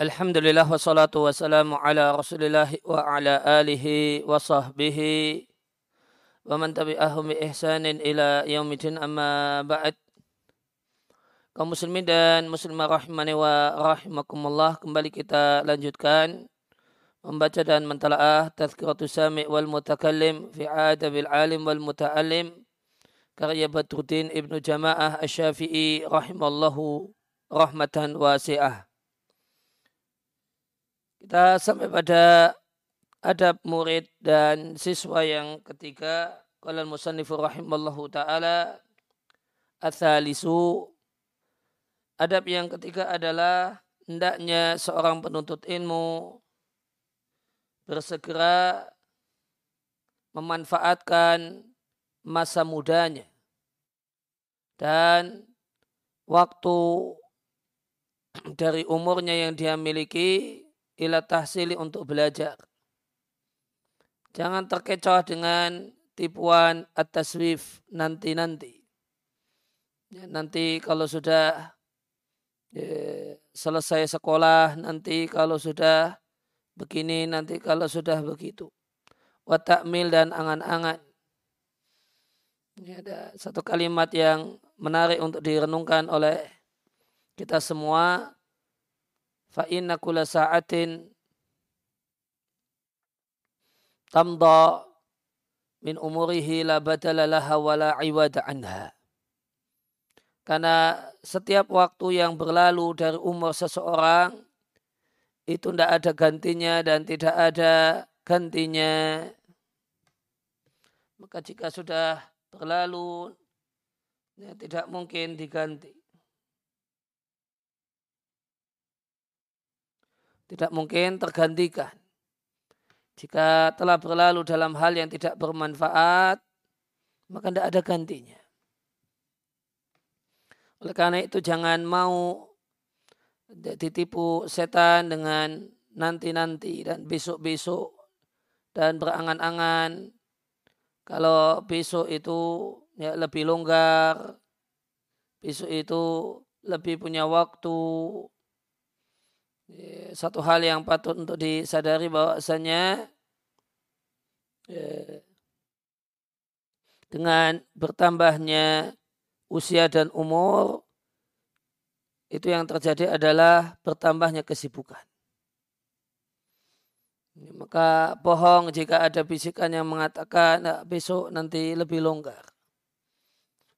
Alhamdulillah wassalatu wassalamu ala rasulillah wa ala alihi wa sahbihi wa man tabi'ahum bi ihsanin ila yaumidin amma kaum muslimin dan muslimah rahimani wa rahimakumullah kembali kita lanjutkan membaca dan mentalaah tazkiratus sami' wal mutakallim fi adabil alim wal muta'allim karya Badruddin Ibnu Jamaah Asy-Syafi'i rahimallahu rahmatan wasi'ah kita sampai pada adab murid dan siswa yang ketiga. Qala al-musannifu rahimallahu ta'ala athalisu adab yang ketiga adalah hendaknya seorang penuntut ilmu bersegera memanfaatkan masa mudanya dan waktu dari umurnya yang dia miliki ila tahsili untuk belajar. Jangan terkecoh dengan tipuan atas taswif nanti-nanti. Ya, nanti kalau sudah ya, selesai sekolah, nanti kalau sudah begini, nanti kalau sudah begitu. Watakmil dan angan-angan. Ini ada satu kalimat yang menarik untuk direnungkan oleh kita semua fa inna kula sa'atin tamda min umurihi la badala laha wa la iwada anha. Karena setiap waktu yang berlalu dari umur seseorang itu tidak ada gantinya dan tidak ada gantinya. Maka jika sudah berlalu, ya tidak mungkin diganti. Tidak mungkin tergantikan. Jika telah berlalu dalam hal yang tidak bermanfaat, maka tidak ada gantinya. Oleh karena itu jangan mau ditipu setan dengan nanti-nanti dan besok-besok dan berangan-angan kalau besok itu ya lebih longgar, besok itu lebih punya waktu, satu hal yang patut untuk disadari bahwasanya ya, dengan bertambahnya usia dan umur itu yang terjadi adalah bertambahnya kesibukan. Maka bohong jika ada bisikan yang mengatakan nah, besok nanti lebih longgar.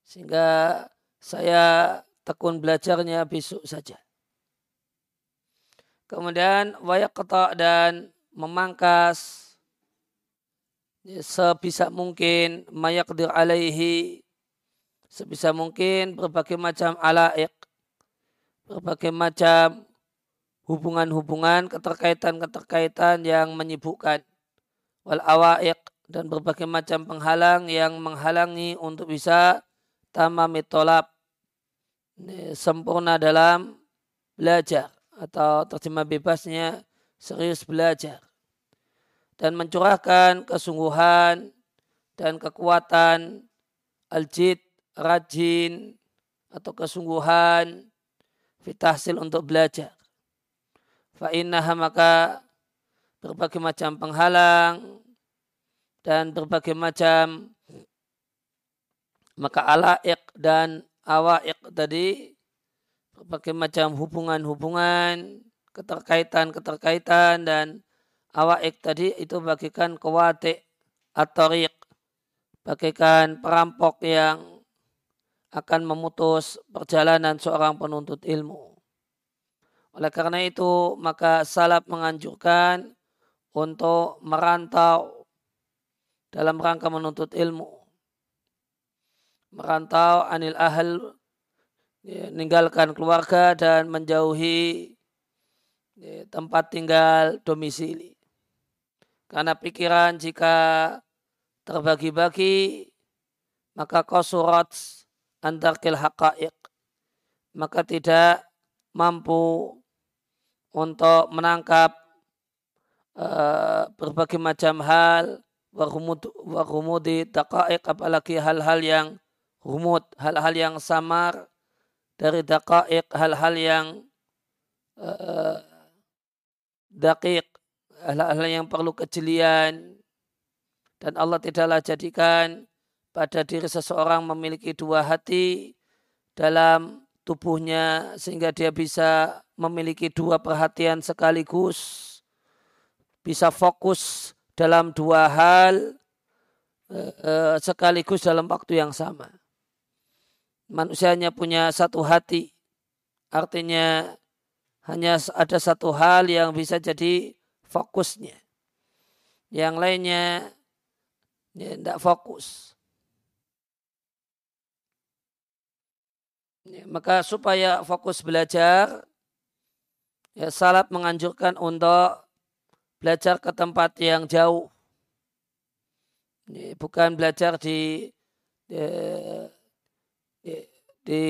Sehingga saya tekun belajarnya besok saja. Kemudian wayakta dan memangkas. Sebisa mungkin mayakdir alaihi. Sebisa mungkin berbagai macam alaik berbagai macam hubungan-hubungan keterkaitan-keterkaitan yang menyibukkan. Wal awaik dan berbagai macam penghalang yang menghalangi untuk bisa tamamitolab sempurna dalam belajar atau terjemah bebasnya serius belajar dan mencurahkan kesungguhan dan kekuatan aljid rajin atau kesungguhan fitahsil untuk belajar. Fa'innaha maka berbagai macam penghalang dan berbagai macam maka alaik dan awaik tadi berbagai macam hubungan-hubungan, keterkaitan-keterkaitan dan awaik tadi itu bagikan kewate atau bagikan perampok yang akan memutus perjalanan seorang penuntut ilmu. Oleh karena itu, maka salaf menganjurkan untuk merantau dalam rangka menuntut ilmu. Merantau anil ahal ya, meninggalkan keluarga dan menjauhi ya, tempat tinggal domisili. Karena pikiran jika terbagi-bagi maka kosurat antar kil haqa'iq maka tidak mampu untuk menangkap uh, berbagai macam hal warumudi taqa'iq apalagi hal-hal yang rumut, hal-hal yang samar dari daqa'iq hal-hal yang uh, dakik, hal-hal yang perlu kejelian, dan Allah tidaklah jadikan pada diri seseorang memiliki dua hati dalam tubuhnya sehingga dia bisa memiliki dua perhatian sekaligus, bisa fokus dalam dua hal eh, eh, sekaligus dalam waktu yang sama. Manusianya punya satu hati, artinya hanya ada satu hal yang bisa jadi fokusnya. Yang lainnya ya, tidak fokus. Ya, maka supaya fokus belajar, ya, salat menganjurkan untuk belajar ke tempat yang jauh. Ya, bukan belajar di, di, di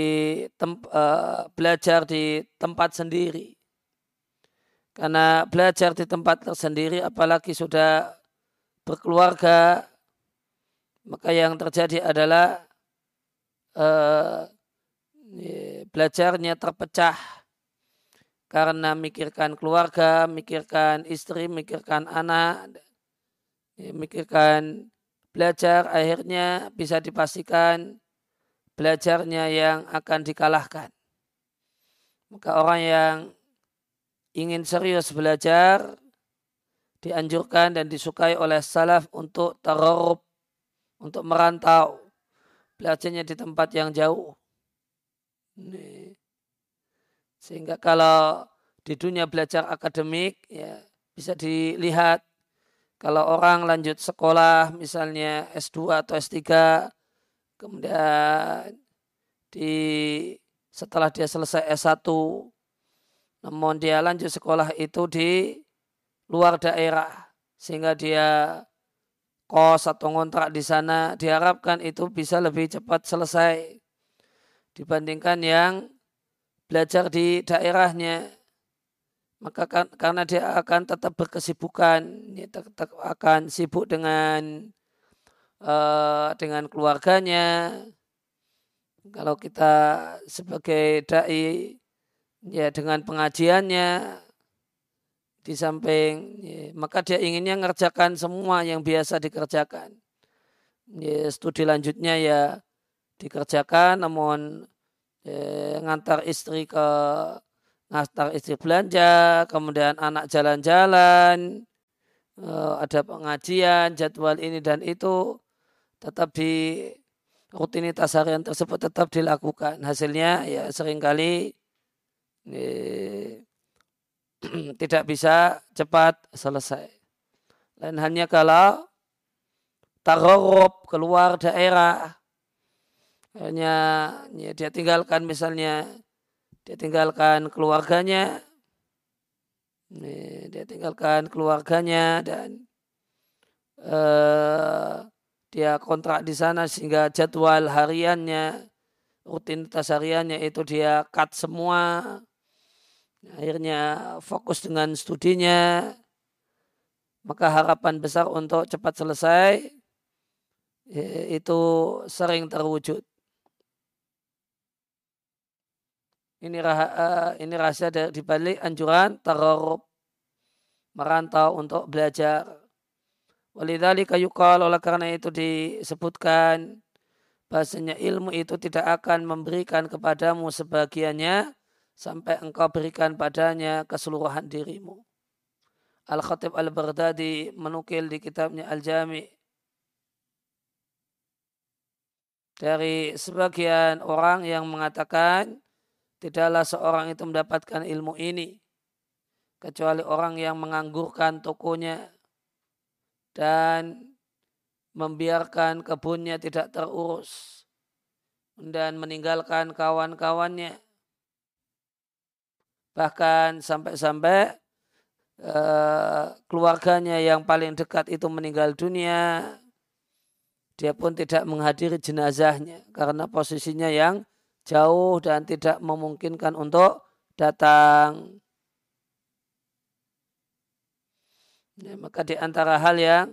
tem, uh, belajar di tempat sendiri. Karena belajar di tempat tersendiri apalagi sudah berkeluarga maka yang terjadi adalah uh, belajarnya terpecah karena mikirkan keluarga, mikirkan istri, mikirkan anak, mikirkan belajar akhirnya bisa dipastikan belajarnya yang akan dikalahkan. Maka orang yang ingin serius belajar dianjurkan dan disukai oleh salaf untuk terorub, untuk merantau. Belajarnya di tempat yang jauh. Sehingga kalau di dunia belajar akademik ya bisa dilihat kalau orang lanjut sekolah misalnya S2 atau S3 Kemudian di setelah dia selesai S1 namun dia lanjut sekolah itu di luar daerah sehingga dia kos atau ngontrak di sana. Diharapkan itu bisa lebih cepat selesai dibandingkan yang belajar di daerahnya. Maka kan, karena dia akan tetap berkesibukan tetap akan sibuk dengan uh, dengan keluarganya. Kalau kita sebagai dai ya dengan pengajiannya di samping ya, maka dia inginnya ngerjakan semua yang biasa dikerjakan. Ya, studi lanjutnya ya dikerjakan namun ya, ngantar istri ke ngantar istri belanja, kemudian anak jalan-jalan, uh, ada pengajian, jadwal ini dan itu tetap di rutinitas harian tersebut tetap dilakukan. Hasilnya ya sering kali eh, tidak bisa cepat selesai. Lain hanya kalau tarob keluar daerah, hanya ya, dia tinggalkan misalnya dia tinggalkan keluarganya, dia tinggalkan keluarganya dan uh, dia kontrak di sana sehingga jadwal hariannya, rutinitas hariannya itu dia cut semua. Akhirnya fokus dengan studinya. Maka harapan besar untuk cepat selesai itu sering terwujud. Ini, rah, eh, ini rahasia dari balik anjuran terorop merantau untuk belajar Walidhalika yukal oleh karena itu disebutkan bahasanya ilmu itu tidak akan memberikan kepadamu sebagiannya sampai engkau berikan padanya keseluruhan dirimu. Al-Khatib Al-Baghdadi menukil di kitabnya Al-Jami dari sebagian orang yang mengatakan tidaklah seorang itu mendapatkan ilmu ini kecuali orang yang menganggurkan tokonya dan membiarkan kebunnya tidak terurus dan meninggalkan kawan-kawannya. Bahkan sampai-sampai uh, keluarganya yang paling dekat itu meninggal dunia dia pun tidak menghadiri jenazahnya karena posisinya yang jauh dan tidak memungkinkan untuk datang Ya, maka di antara hal yang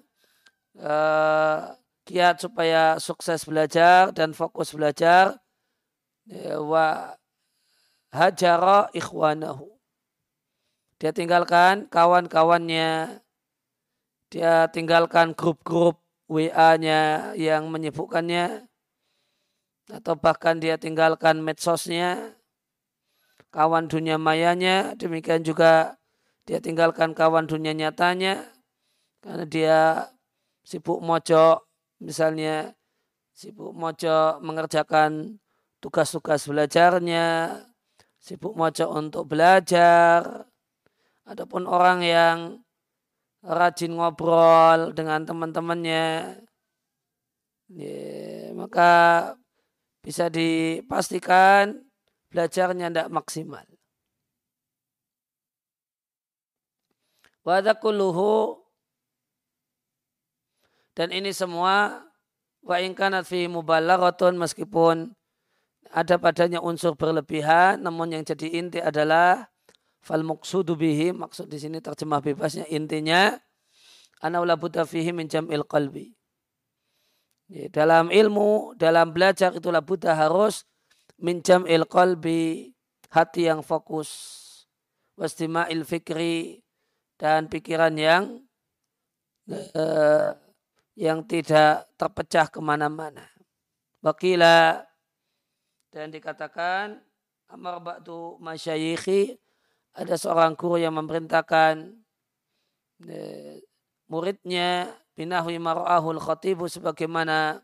uh, kiat supaya sukses belajar dan fokus belajar ya, wa hajara ikhwanahu. Dia tinggalkan kawan-kawannya, dia tinggalkan grup-grup WA-nya yang menyibukkannya, atau bahkan dia tinggalkan medsosnya, kawan dunia mayanya, demikian juga dia tinggalkan kawan dunia nyatanya, karena dia sibuk mojok, misalnya sibuk mojok mengerjakan tugas-tugas belajarnya, sibuk mojok untuk belajar, ataupun orang yang rajin ngobrol dengan teman-temannya, ya, maka bisa dipastikan belajarnya tidak maksimal. Wadakuluhu. Dan ini semua wa ingkanat fi mubalaghatun meskipun ada padanya unsur berlebihan namun yang jadi inti adalah fal maqsudu bihi maksud di sini terjemah bebasnya intinya ana la buddha fihi min jam'il qalbi. Dalam ilmu dalam belajar itulah buddha harus min jam'il qalbi hati yang fokus wastima'il fikri dan pikiran yang uh, yang tidak terpecah ke mana-mana. Wakila dan dikatakan Amar Ba'du Masyayikhi ada seorang guru yang memerintahkan eh, muridnya binahwi mar'ahul khatibu sebagaimana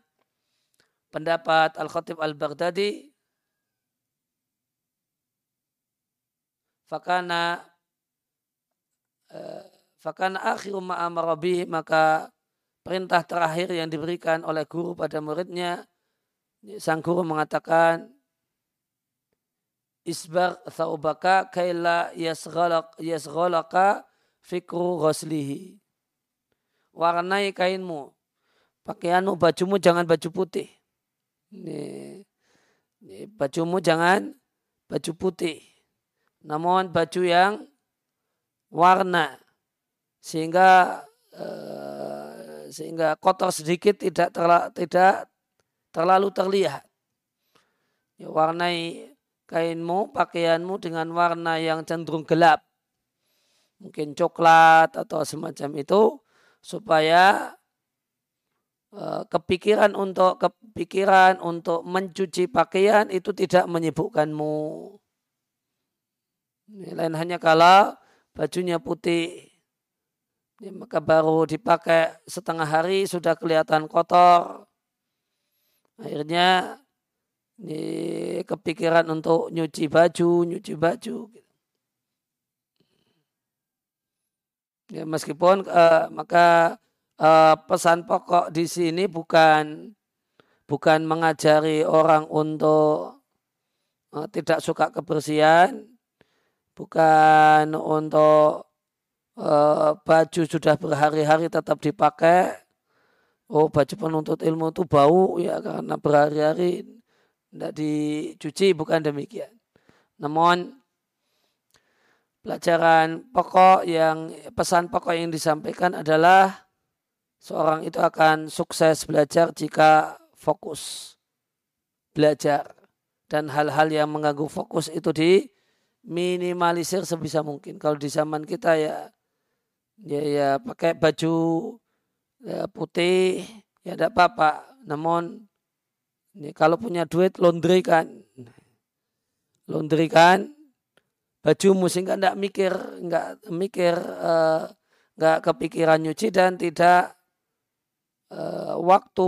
pendapat Al-Khatib Al-Baghdadi fakana eh, fakana akhiru ma'amara maka perintah terakhir yang diberikan oleh guru pada muridnya sang guru mengatakan isbar thawbaka kaila yasghalak yasghalaka fikru ghaslihi. Warnai kainmu. Pakaianmu, bajumu jangan baju putih. Ini, ini bajumu jangan baju putih. Namun baju yang warna sehingga uh, sehingga kotor sedikit tidak terla, tidak terlalu terlihat. Ya, warnai kainmu, pakaianmu dengan warna yang cenderung gelap. Mungkin coklat atau semacam itu supaya uh, kepikiran untuk kepikiran untuk mencuci pakaian itu tidak menyibukkanmu. Lain hanya kalau bajunya putih, ya, maka baru dipakai setengah hari sudah kelihatan kotor. Akhirnya ini kepikiran untuk nyuci baju, nyuci baju. Ya, meskipun uh, maka uh, pesan pokok di sini bukan bukan mengajari orang untuk uh, tidak suka kebersihan, bukan untuk uh, baju sudah berhari-hari tetap dipakai. Oh baju penuntut ilmu itu bau ya karena berhari-hari tidak dicuci bukan demikian. Namun pelajaran pokok yang pesan pokok yang disampaikan adalah seorang itu akan sukses belajar jika fokus belajar dan hal-hal yang mengganggu fokus itu diminimalisir sebisa mungkin. Kalau di zaman kita ya ya ya pakai baju ya, putih ya tidak apa-apa. Namun ini kalau punya duit laundry kan. Laundry kan baju sehingga tidak mikir, nggak mikir, uh, nggak kepikiran nyuci dan tidak uh, waktu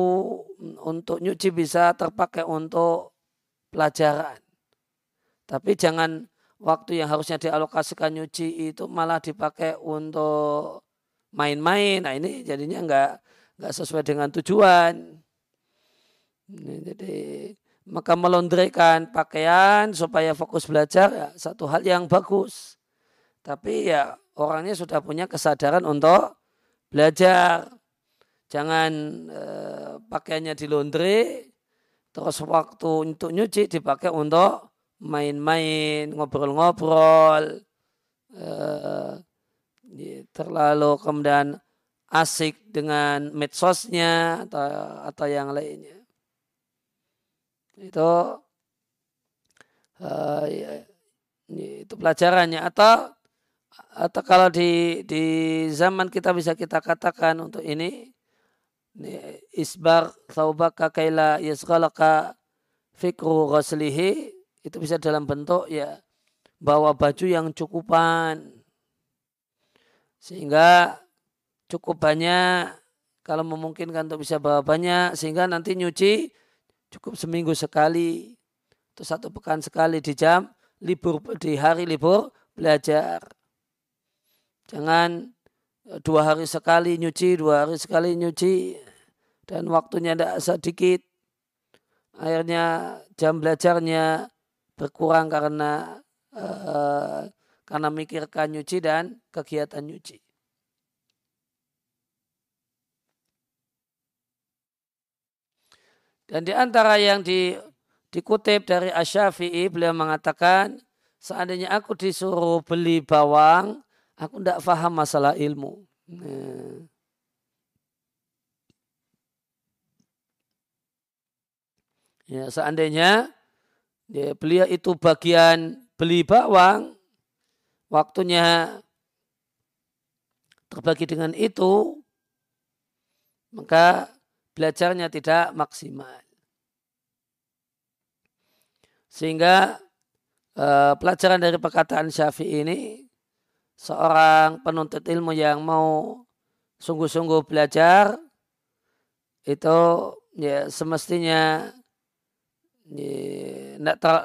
untuk nyuci bisa terpakai untuk pelajaran. Tapi jangan waktu yang harusnya dialokasikan nyuci itu malah dipakai untuk main-main. Nah ini jadinya nggak nggak sesuai dengan tujuan. Jadi maka melondrekan pakaian supaya fokus belajar ya satu hal yang bagus. Tapi ya orangnya sudah punya kesadaran untuk belajar. Jangan eh, pakaiannya di laundry, terus waktu untuk nyuci dipakai untuk main-main, ngobrol-ngobrol, eh, terlalu kemudian asik dengan medsosnya atau, atau yang lainnya. Itu uh, itu pelajarannya. Atau atau kalau di di zaman kita bisa kita katakan untuk ini, isbar saubaka kaila yasghalaka fikru ghaslihi itu bisa dalam bentuk ya bawa baju yang cukupan sehingga cukup banyak kalau memungkinkan untuk bisa bawa banyak sehingga nanti nyuci cukup seminggu sekali atau satu pekan sekali di jam libur di hari libur belajar Jangan e, dua hari sekali nyuci, dua hari sekali nyuci, dan waktunya tidak sedikit. Akhirnya jam belajarnya berkurang karena uh, karena mikirkan nyuci dan kegiatan nyuci. Dan di antara yang di, dikutip dari Asyafi'i, beliau mengatakan, seandainya aku disuruh beli bawang, Aku tidak faham masalah ilmu. Nah. Ya, seandainya ya, beliau itu bagian beli bawang, waktunya terbagi dengan itu, maka belajarnya tidak maksimal. Sehingga eh, pelajaran dari perkataan Syafi'i ini seorang penuntut ilmu yang mau sungguh-sungguh belajar itu ya semestinya ya, ter,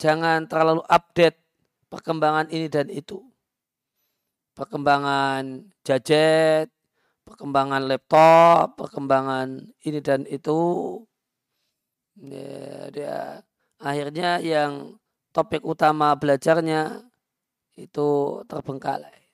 jangan terlalu update perkembangan ini dan itu. Perkembangan gadget, perkembangan laptop, perkembangan ini dan itu. Ya, dia akhirnya yang topik utama belajarnya itu terbengkalai.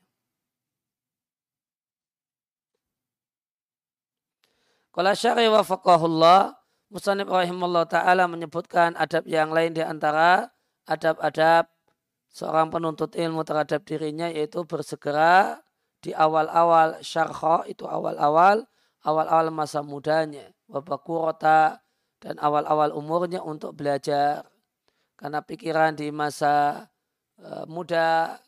Kalau syari wa faqahullah, Musanib rahimahullah ta'ala menyebutkan adab yang lain di antara adab-adab seorang penuntut ilmu terhadap dirinya yaitu bersegera di awal-awal syarha itu awal-awal awal-awal masa mudanya wabakurota dan awal-awal umurnya untuk belajar karena pikiran di masa Eh, muda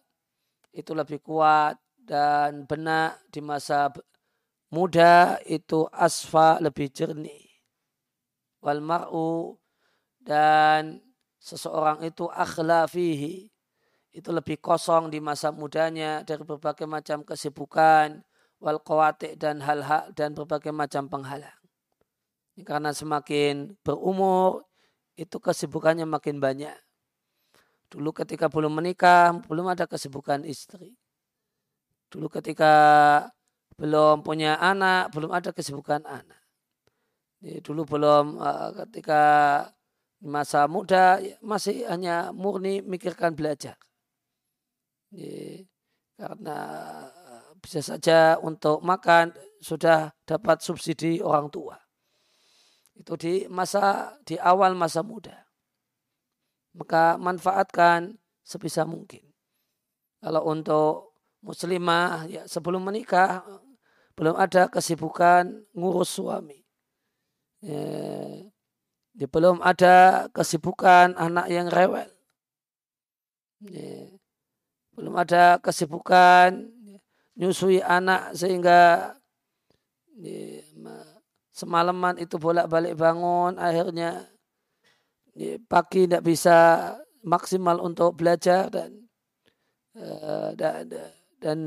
itu lebih kuat dan benak di masa muda itu asfa lebih jernih. Wal mar'u dan seseorang itu akhla fihi itu lebih kosong di masa mudanya dari berbagai macam kesibukan wal dan hal-hal dan berbagai macam penghalang. Karena semakin berumur itu kesibukannya makin banyak. Dulu ketika belum menikah, belum ada kesibukan istri. Dulu ketika belum punya anak, belum ada kesibukan anak. Dulu belum eh, ketika masa muda masih hanya murni mikirkan belajar. Karena eh, bisa saja untuk makan sudah dapat subsidi orang tua. Itu di masa di awal masa muda maka manfaatkan sebisa mungkin. Kalau untuk muslimah ya sebelum menikah belum ada kesibukan ngurus suami. Ya, ya, belum ada kesibukan anak yang rewel. Ya, belum ada kesibukan nyusui anak sehingga ya, semalaman itu bolak-balik bangun akhirnya pagi tidak bisa maksimal untuk belajar dan uh, dan dan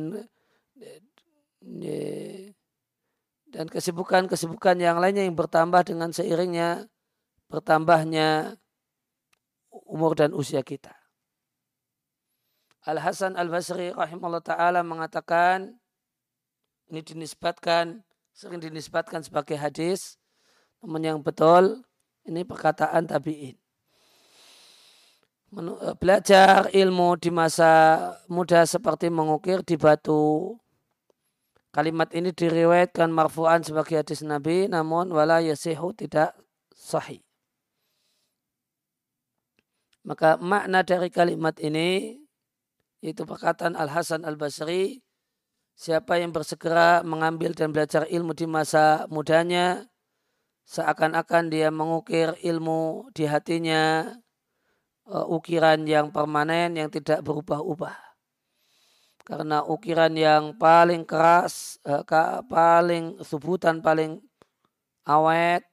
dan kesibukan-kesibukan yang lainnya yang bertambah dengan seiringnya bertambahnya umur dan usia kita. Al Hasan Al Basri rahimahullah taala mengatakan ini dinisbatkan sering dinisbatkan sebagai hadis namun yang betul ini perkataan tabi'in. Eh, belajar ilmu di masa muda seperti mengukir di batu. Kalimat ini diriwayatkan marfu'an sebagai hadis Nabi, namun wala yasihu tidak sahih. Maka makna dari kalimat ini, itu perkataan Al-Hasan Al-Basri, siapa yang bersegera mengambil dan belajar ilmu di masa mudanya, seakan-akan dia mengukir ilmu di hatinya uh, ukiran yang permanen yang tidak berubah-ubah. Karena ukiran yang paling keras, eh, paling subutan, paling awet,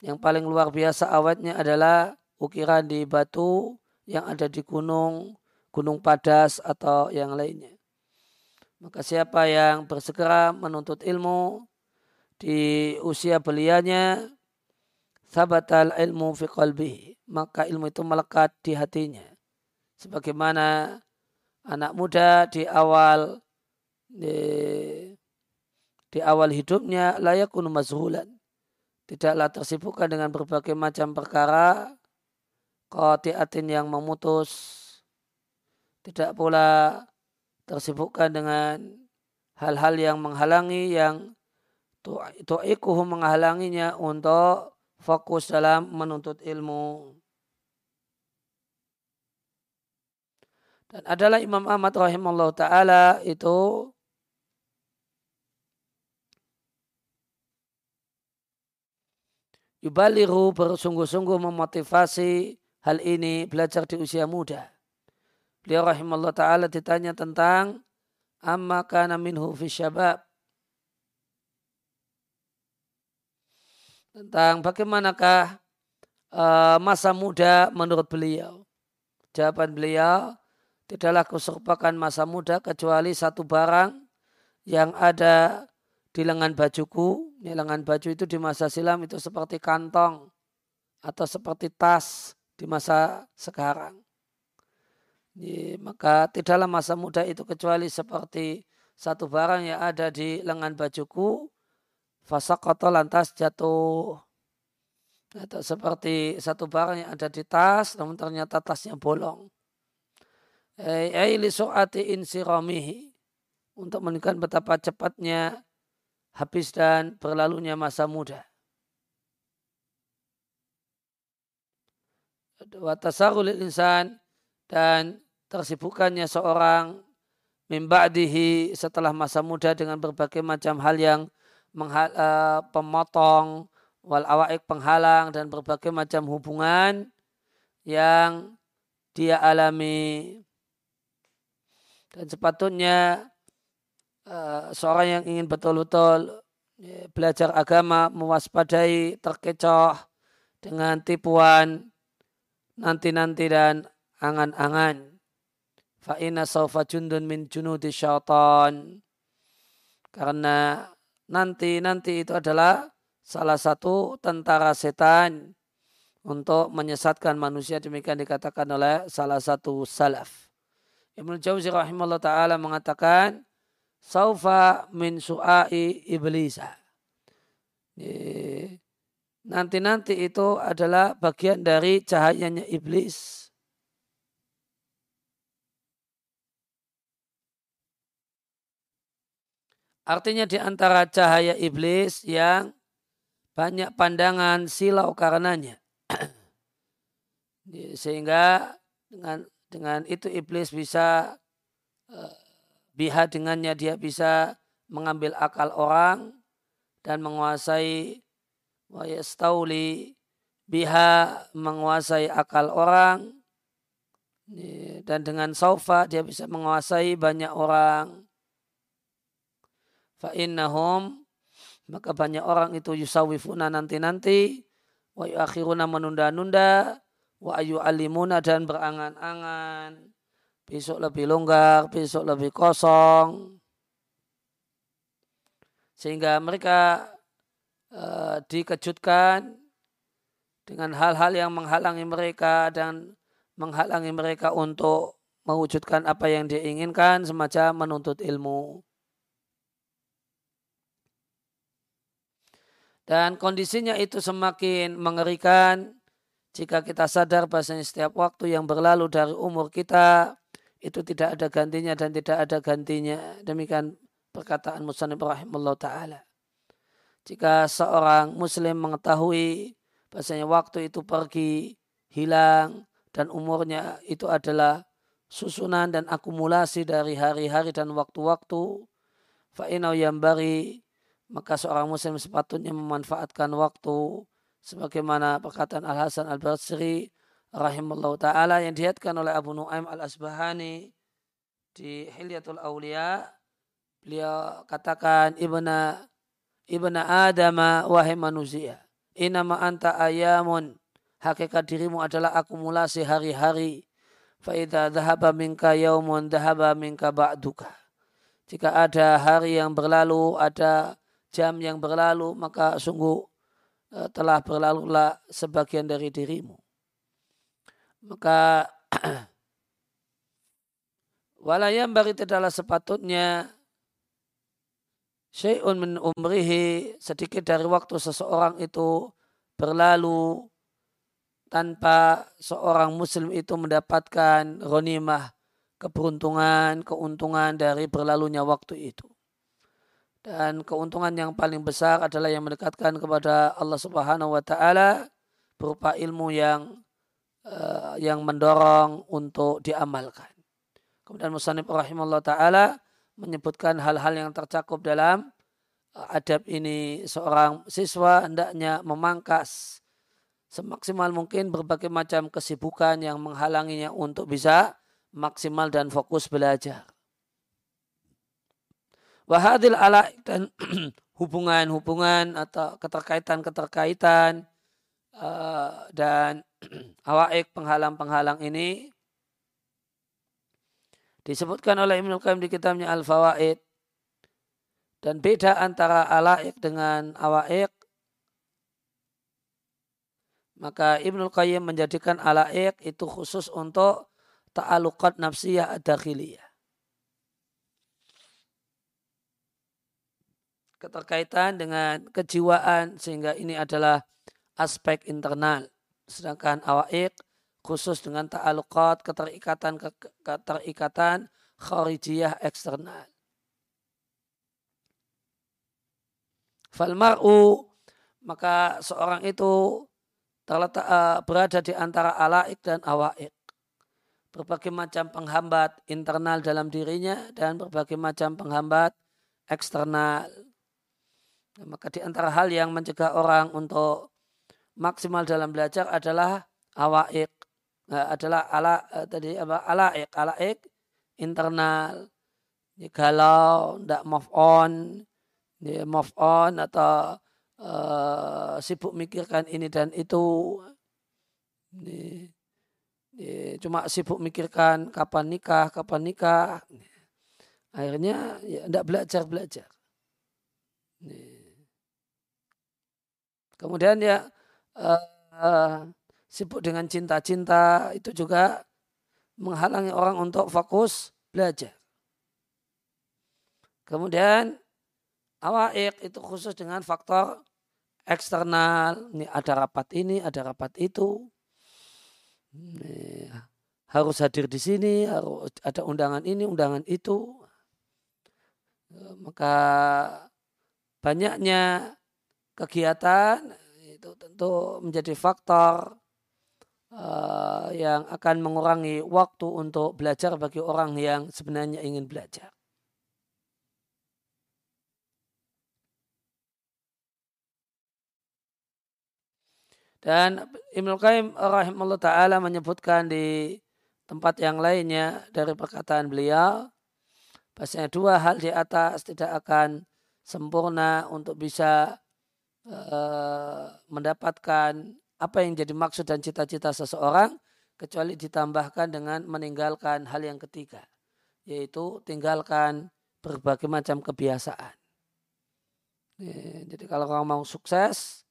yang paling luar biasa awetnya adalah ukiran di batu yang ada di gunung, gunung padas atau yang lainnya. Maka siapa yang bersegera menuntut ilmu di usia belianya, sabatal ilmu fi maka ilmu itu melekat di hatinya. Sebagaimana anak muda di awal di, di awal hidupnya layakun mazhulan. Tidaklah tersibukkan dengan berbagai macam perkara qati'atin yang memutus. Tidak pula tersibukkan dengan hal-hal yang menghalangi yang tu'ikuhu menghalanginya untuk fokus dalam menuntut ilmu. Dan adalah Imam Ahmad rahimahullah ta'ala itu Yubaliru bersungguh-sungguh memotivasi hal ini belajar di usia muda. Beliau rahimahullah ta'ala ditanya tentang amma kana minhu fi syabab. Tentang bagaimanakah uh, masa muda menurut beliau. Jawaban beliau, Tidaklah kuserpakan masa muda kecuali satu barang yang ada di lengan bajuku. Ini lengan baju itu di masa silam itu seperti kantong atau seperti tas di masa sekarang. Ini, maka tidaklah masa muda itu kecuali seperti satu barang yang ada di lengan bajuku. kotor lantas jatuh. Atau seperti satu barang yang ada di tas namun ternyata tasnya bolong Untuk menunjukkan betapa cepatnya habis dan berlalunya masa muda. Watasarul insan dan tersibukannya seorang mimba'dihi setelah masa muda dengan berbagai macam hal yang menghal, uh, pemotong wal awaik penghalang dan berbagai macam hubungan yang dia alami dan sepatutnya uh, seorang yang ingin betul-betul ya, belajar agama mewaspadai terkecoh dengan tipuan nanti-nanti dan angan-angan. Fa'ina saufa jundun min junudi syaitan. Karena nanti-nanti itu adalah salah satu tentara setan untuk menyesatkan manusia demikian dikatakan oleh salah satu salaf. Ibnu Jauzi rahimahullah taala mengatakan saufa min su'ai iblisa. Nanti-nanti itu adalah bagian dari cahayanya iblis. Artinya di antara cahaya iblis yang banyak pandangan silau karenanya. Sehingga dengan dengan itu iblis bisa uh, biha dengannya dia bisa mengambil akal orang dan menguasai wayastauli biha menguasai akal orang. Dan dengan saufa dia bisa menguasai banyak orang. Fa innahum maka banyak orang itu yusawifuna nanti-nanti wa akhiruna menunda-nunda wa ayu alimuna dan berangan-angan. Besok lebih longgar besok lebih kosong. Sehingga mereka uh, dikejutkan dengan hal-hal yang menghalangi mereka dan menghalangi mereka untuk mewujudkan apa yang diinginkan semacam menuntut ilmu. Dan kondisinya itu semakin mengerikan jika kita sadar bahasanya setiap waktu yang berlalu dari umur kita itu tidak ada gantinya dan tidak ada gantinya. Demikian perkataan Musanib rahimahullah ta'ala. Jika seorang muslim mengetahui bahasanya waktu itu pergi, hilang, dan umurnya itu adalah susunan dan akumulasi dari hari-hari dan waktu-waktu, fa'inau yang bari, maka seorang muslim sepatutnya memanfaatkan waktu sebagaimana perkataan Al Hasan Al Basri rahimallahu taala yang dihatkan oleh Abu Nuaim Al Asbahani di Hilyatul Aulia beliau katakan ibna ibna Adam wahai manusia inama anta ayamun. Hakikat dirimu adalah akumulasi hari-hari. Faida dhahaba minka yaumun dhahaba minka ba'duka. Jika ada hari yang berlalu ada jam yang berlalu maka sungguh telah berlalulah sebagian dari dirimu maka Walayam bagi tidaklah sepatutnya syai'un min umrihi sedikit dari waktu seseorang itu berlalu tanpa seorang muslim itu mendapatkan ronimah keberuntungan, keuntungan dari berlalunya waktu itu. Dan keuntungan yang paling besar adalah yang mendekatkan kepada Allah Subhanahu wa taala berupa ilmu yang uh, yang mendorong untuk diamalkan. Kemudian Musanib rahimahullah ta'ala menyebutkan hal-hal yang tercakup dalam uh, adab ini seorang siswa hendaknya memangkas semaksimal mungkin berbagai macam kesibukan yang menghalanginya untuk bisa maksimal dan fokus belajar. Wahadil ala dan hubungan-hubungan atau keterkaitan-keterkaitan uh, dan awaik penghalang-penghalang ini disebutkan oleh Ibnu Qayyim di kitabnya Al-Fawaid. Dan beda antara alaik dengan awaik maka Ibnu Qayyim menjadikan alaik itu khusus untuk ta'aluqat nafsiyah dakhiliyah keterkaitan dengan kejiwaan sehingga ini adalah aspek internal sedangkan awaik khusus dengan ta'aluqat keterikatan keterikatan kharijiyah eksternal. Falmar'u maka seorang itu terletak uh, berada di antara alaik dan awaik. Berbagai macam penghambat internal dalam dirinya dan berbagai macam penghambat eksternal. Maka di antara hal yang mencegah orang untuk maksimal dalam belajar adalah awaik uh, adalah ala uh, tadi apa? Alaik alaik internal. Ya, galau tidak move on. Ya, move on atau uh, sibuk mikirkan ini dan itu. Ya, ya, cuma sibuk mikirkan kapan nikah kapan nikah. Akhirnya ya belajar belajar ya. Kemudian ya uh, uh, sibuk dengan cinta-cinta itu juga menghalangi orang untuk fokus belajar. Kemudian awaik itu khusus dengan faktor eksternal. Ini ada rapat ini, ada rapat itu. Ini, harus hadir di sini, harus ada undangan ini, undangan itu. Maka banyaknya kegiatan itu tentu menjadi faktor uh, yang akan mengurangi waktu untuk belajar bagi orang yang sebenarnya ingin belajar. Dan Ibnu Qayyim rahimahullah taala menyebutkan di tempat yang lainnya dari perkataan beliau bahasanya dua hal di atas tidak akan sempurna untuk bisa uh, mendapatkan apa yang jadi maksud dan cita-cita seseorang kecuali ditambahkan dengan meninggalkan hal yang ketiga yaitu tinggalkan berbagai macam kebiasaan. Jadi kalau kamu mau sukses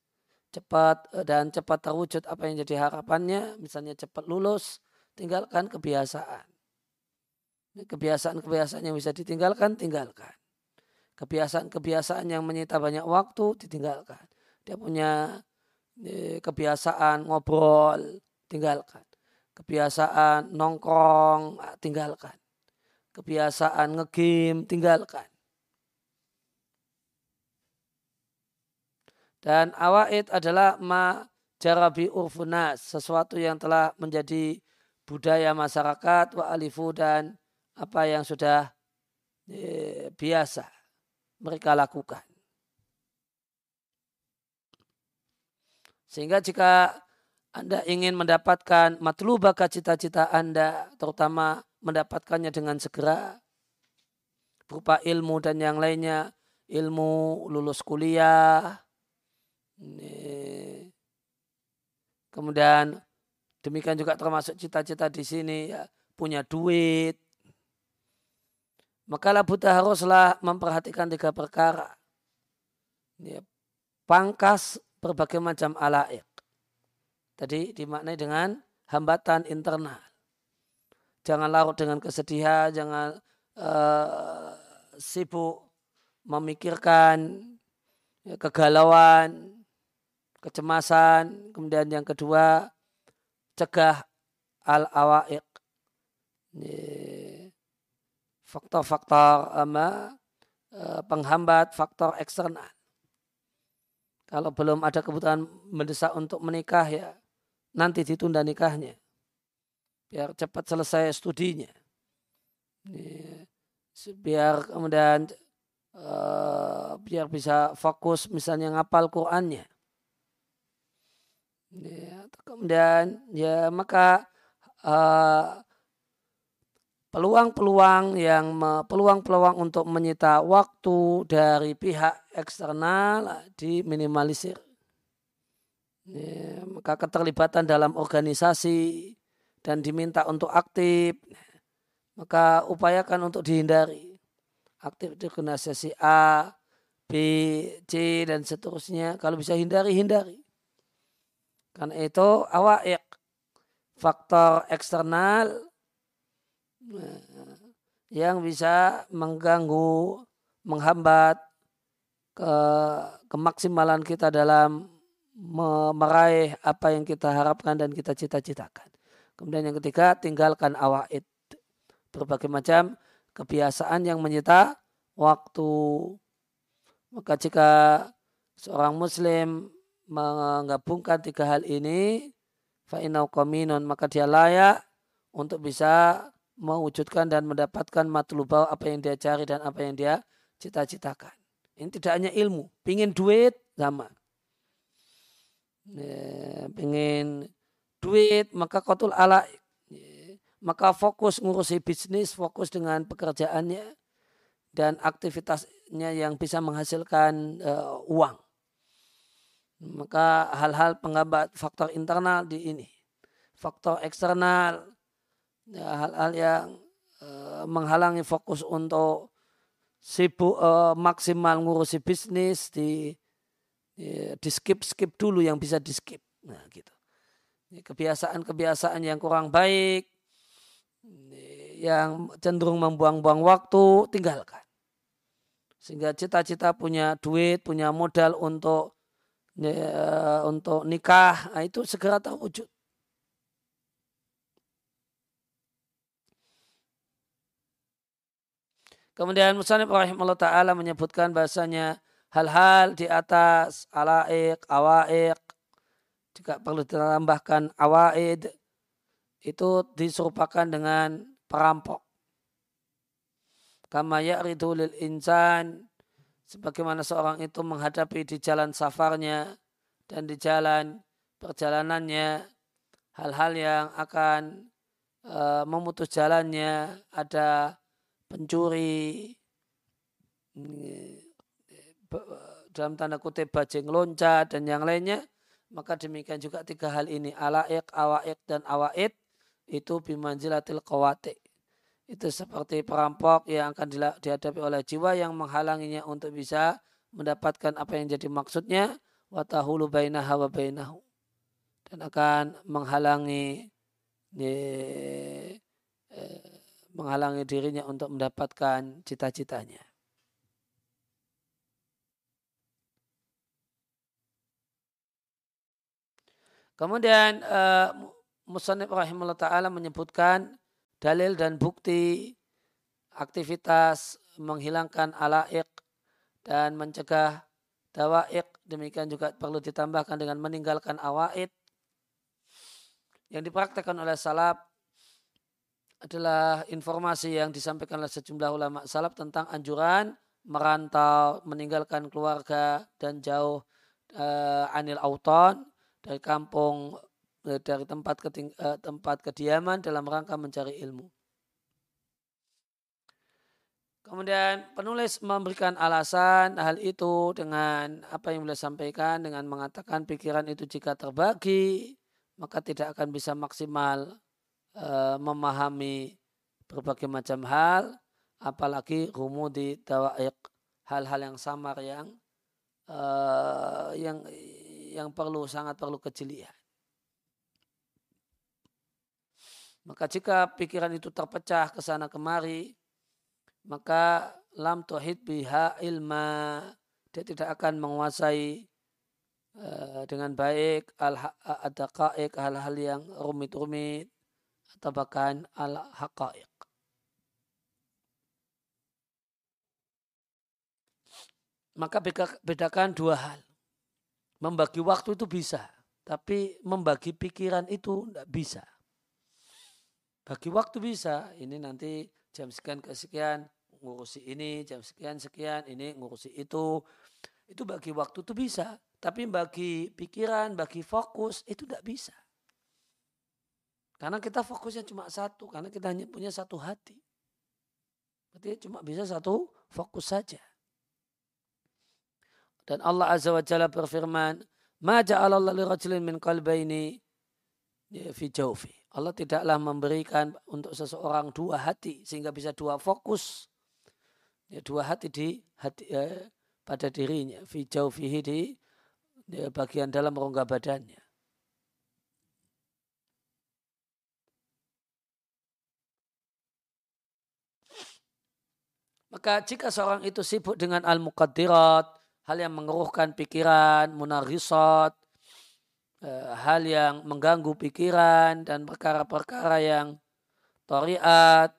cepat eh, dan cepat terwujud apa yang jadi harapannya, misalnya cepat lulus, tinggalkan kebiasaan. Kebiasaan-kebiasaan yang bisa ditinggalkan, tinggalkan. Kebiasaan-kebiasaan yang menyita banyak waktu, ditinggalkan. Dia punya kebiasaan ngobrol tinggalkan kebiasaan nongkrong ah, tinggalkan kebiasaan ngegame tinggalkan dan awaid adalah ma jarabi urfunas sesuatu yang telah menjadi budaya masyarakat wa alifu dan apa yang sudah eh, biasa mereka lakukan. Sehingga jika Anda ingin mendapatkan matlubaka cita-cita Anda, terutama mendapatkannya dengan segera, berupa ilmu dan yang lainnya, ilmu lulus kuliah, kemudian demikian juga termasuk cita-cita di sini ya, punya duit, maka lah buta haruslah memperhatikan tiga perkara. Ya, pangkas berbagai macam alaik. Tadi dimaknai dengan hambatan internal. Jangan larut dengan kesedihan, jangan uh, sibuk memikirkan ya, kegalauan, kecemasan. Kemudian yang kedua, cegah al-awaik. Faktor-faktor ama eh, penghambat, faktor eksternal. Kalau belum ada kebutuhan mendesak untuk menikah ya nanti ditunda nikahnya. Biar cepat selesai studinya. Biar kemudian uh, biar bisa fokus misalnya ngapal Qurannya. Ya, kemudian ya maka uh, peluang-peluang yang peluang-peluang untuk menyita waktu dari pihak eksternal diminimalisir. Ya, maka keterlibatan dalam organisasi dan diminta untuk aktif, maka upayakan untuk dihindari. Aktif di organisasi A, B, C, dan seterusnya. Kalau bisa hindari, hindari. Karena itu awak faktor eksternal yang bisa mengganggu, menghambat ke kemaksimalan kita dalam meraih apa yang kita harapkan dan kita cita-citakan. Kemudian yang ketiga, tinggalkan awaid. Berbagai macam kebiasaan yang menyita waktu. Maka jika seorang muslim menggabungkan tiga hal ini, fa'inau kominun, maka dia layak untuk bisa mewujudkan dan mendapatkan matlubah apa yang dia cari dan apa yang dia cita-citakan. Ini tidak hanya ilmu, pingin duit sama. Ya, pengen duit maka kotul ala maka fokus ngurusi bisnis, fokus dengan pekerjaannya dan aktivitasnya yang bisa menghasilkan uh, uang. Maka hal-hal penghambat faktor internal di ini. Faktor eksternal ya, hal-hal yang uh, menghalangi fokus untuk sibuk uh, maksimal ngurusi bisnis di ya, di skip skip dulu yang bisa di skip. Nah gitu. Kebiasaan-kebiasaan yang kurang baik yang cenderung membuang-buang waktu tinggalkan. Sehingga cita-cita punya duit punya modal untuk ya, untuk nikah nah itu segera terwujud Kemudian Musanib rahimahullah ta'ala menyebutkan bahasanya hal-hal di atas alaik, awaik, juga perlu ditambahkan awaid, itu diserupakan dengan perampok. Kama ya'ridu lil insan, sebagaimana seorang itu menghadapi di jalan safarnya dan di jalan perjalanannya hal-hal yang akan uh, memutus jalannya ada pencuri dalam tanda kutip bajing loncat dan yang lainnya maka demikian juga tiga hal ini alaik, awaik dan awaid itu bimanjilatil kawati itu seperti perampok yang akan dihadapi oleh jiwa yang menghalanginya untuk bisa mendapatkan apa yang jadi maksudnya watahulu bainaha wa bainahu. Dan akan menghalangi eh, menghalangi dirinya untuk mendapatkan cita-citanya. Kemudian uh, Musannif rahimahullah ta'ala menyebutkan dalil dan bukti aktivitas menghilangkan alaik dan mencegah dawaik. Demikian juga perlu ditambahkan dengan meninggalkan awaid yang dipraktekkan oleh salaf adalah informasi yang disampaikan oleh sejumlah ulama salaf tentang anjuran merantau, meninggalkan keluarga dan jauh uh, anil auton dari kampung dari tempat keting, uh, tempat kediaman dalam rangka mencari ilmu. Kemudian penulis memberikan alasan hal itu dengan apa yang beliau sampaikan dengan mengatakan pikiran itu jika terbagi maka tidak akan bisa maksimal uh, memahami berbagai macam hal apalagi rumudi tawaik hal-hal yang samar yang uh, yang yang perlu sangat perlu kejelian. Maka jika pikiran itu terpecah ke sana kemari, maka lam tuhid biha ilma dia tidak akan menguasai uh, dengan baik al ada hal-hal yang rumit-rumit atau bahkan al haqaiq. Maka bedakan dua hal. Membagi waktu itu bisa, tapi membagi pikiran itu tidak bisa. Bagi waktu bisa, ini nanti jam sekian ke sekian ngurusi ini, jam sekian sekian ini ngurusi itu. Itu bagi waktu itu bisa, tapi bagi pikiran, bagi fokus itu tidak bisa. Karena kita fokusnya cuma satu, karena kita hanya punya satu hati. Berarti cuma bisa satu fokus saja. Dan Allah Azza wa Jalla berfirman, "Ma ja'alallahu li rajulin min qalbayni fi jawfi." Allah tidaklah memberikan untuk seseorang dua hati sehingga bisa dua fokus. Ya, dua hati di hati ya, pada dirinya, fi jaufihi di ya, bagian dalam rongga badannya. Maka jika seorang itu sibuk dengan al-muqaddirat, hal yang mengeruhkan pikiran, munarisat, Eh, hal yang mengganggu pikiran dan perkara-perkara yang toriat,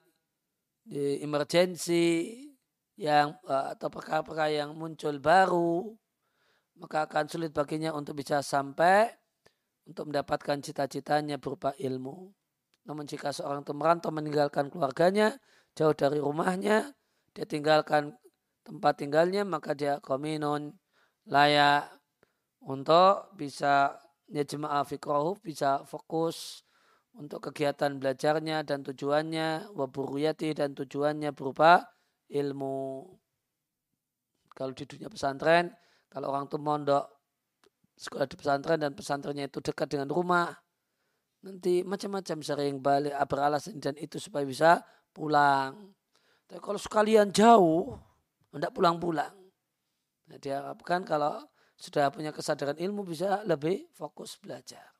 emergensi, yang eh, atau perkara-perkara yang muncul baru, maka akan sulit baginya untuk bisa sampai untuk mendapatkan cita-citanya berupa ilmu. Namun jika seorang itu merantau meninggalkan keluarganya, jauh dari rumahnya, dia tinggalkan tempat tinggalnya, maka dia kominon layak untuk bisa ya jemaah fikrohu bisa fokus untuk kegiatan belajarnya dan tujuannya waburuyati dan tujuannya berupa ilmu. Kalau di dunia pesantren kalau orang tuh mondok sekolah di pesantren dan pesantrennya itu dekat dengan rumah nanti macam-macam sering balik beralasan dan itu supaya bisa pulang tapi kalau sekalian jauh tidak pulang-pulang nah, diharapkan kalau sudah punya kesadaran ilmu bisa lebih fokus belajar.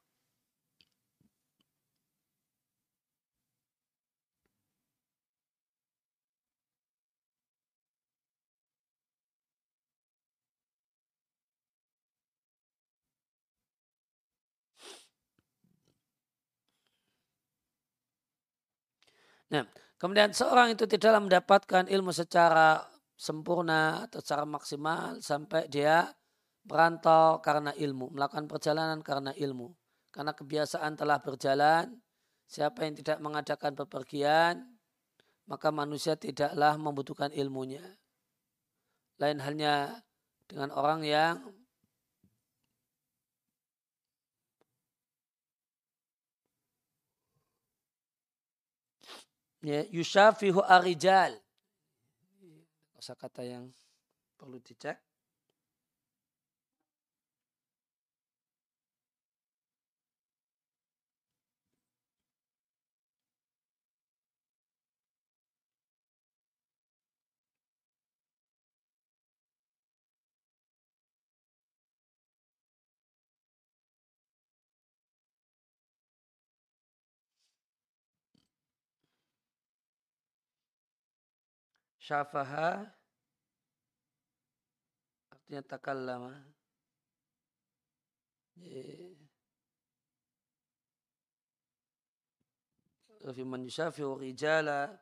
Nah, kemudian seorang itu tidaklah mendapatkan ilmu secara sempurna atau secara maksimal sampai dia merantau karena ilmu, melakukan perjalanan karena ilmu. Karena kebiasaan telah berjalan, siapa yang tidak mengadakan bepergian, maka manusia tidaklah membutuhkan ilmunya. Lain halnya dengan orang yang ya, yushafihu arijal. Kosa kata yang perlu dicek. Syafaha artinya takallama fi man yushafi'u rijala.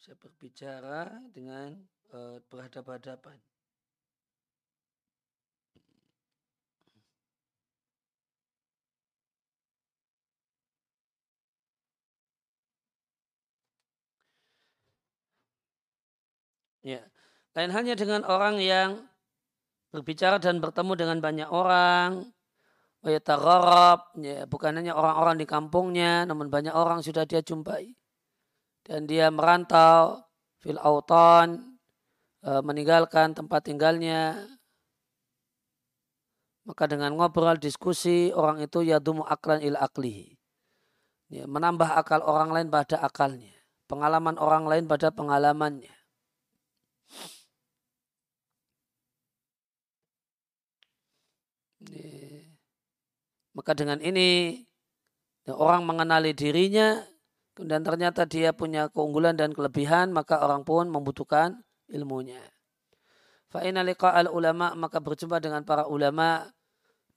Saya berbicara dengan Eh, berhadapan-hadapan. Ya. Lain hanya dengan orang yang berbicara dan bertemu dengan banyak orang, Wayatagharab, ya, bukan hanya orang-orang di kampungnya, namun banyak orang sudah dia jumpai. Dan dia merantau, fil auton, meninggalkan tempat tinggalnya. Maka dengan ngobrol, diskusi, orang itu yadumu aklan il aklihi. Ya, menambah akal orang lain pada akalnya. Pengalaman orang lain pada pengalamannya. Maka dengan ini orang mengenali dirinya dan ternyata dia punya keunggulan dan kelebihan maka orang pun membutuhkan ilmunya. Fa'ina al ulama maka berjumpa dengan para ulama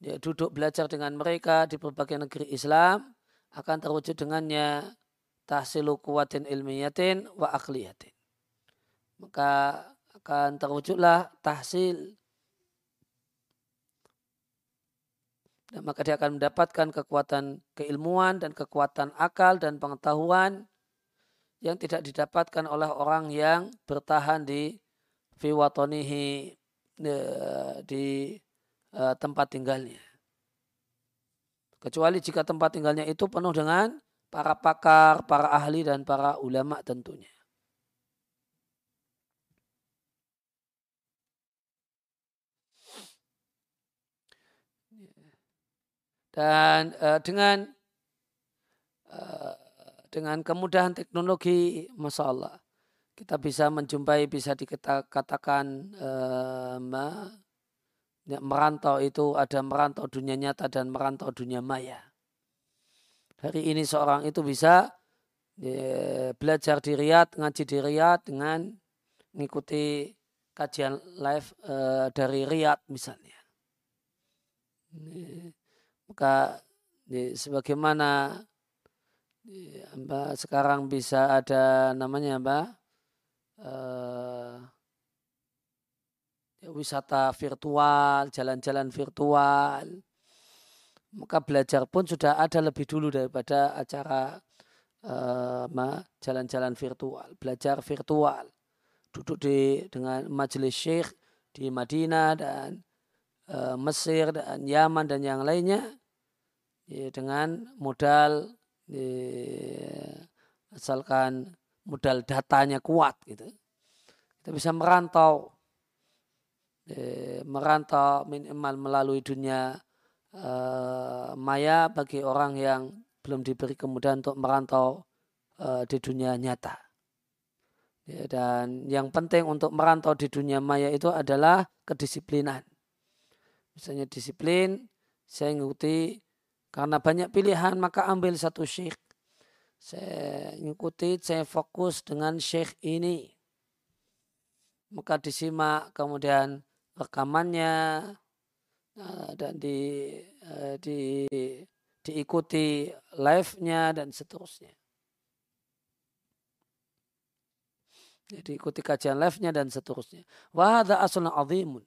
dia duduk belajar dengan mereka di berbagai negeri Islam akan terwujud dengannya tahsilu kuwatin ilmiyatin wa akliyatin. Maka akan terwujudlah tahsil dan maka dia akan mendapatkan kekuatan keilmuan dan kekuatan akal dan pengetahuan yang tidak didapatkan oleh orang yang bertahan di fiwatonihi e, di e, tempat tinggalnya. Kecuali jika tempat tinggalnya itu penuh dengan para pakar, para ahli dan para ulama tentunya. Dan uh, dengan dengan kemudahan teknologi, masya Allah, kita bisa menjumpai, bisa dikatakan uh, ya, merantau itu ada merantau dunia nyata dan merantau dunia maya. Hari ini seorang itu bisa ya, belajar di Riyadh, ngaji di Riyadh dengan mengikuti kajian live uh, dari Riyadh misalnya. Maka di, sebagaimana apa, sekarang bisa ada namanya apa? Uh, wisata virtual, jalan-jalan virtual. Maka belajar pun sudah ada lebih dulu daripada acara uh, jalan-jalan virtual, belajar virtual. Duduk di dengan majelis syekh di Madinah dan uh, Mesir dan Yaman dan yang lainnya ya, dengan modal asalkan modal datanya kuat gitu. Kita bisa merantau. Ya, merantau minimal melalui dunia uh, maya bagi orang yang belum diberi kemudahan untuk merantau di dunia nyata. Ya, dan yang penting untuk merantau di dunia maya itu adalah kedisiplinan. Misalnya disiplin saya mengikuti karena banyak pilihan maka ambil satu syekh. Saya ikuti, saya fokus dengan syekh ini. Maka disimak kemudian rekamannya eh, dan di, eh, di diikuti live-nya dan seterusnya. Jadi ikuti kajian live-nya dan seterusnya. Wahada aslun azimun.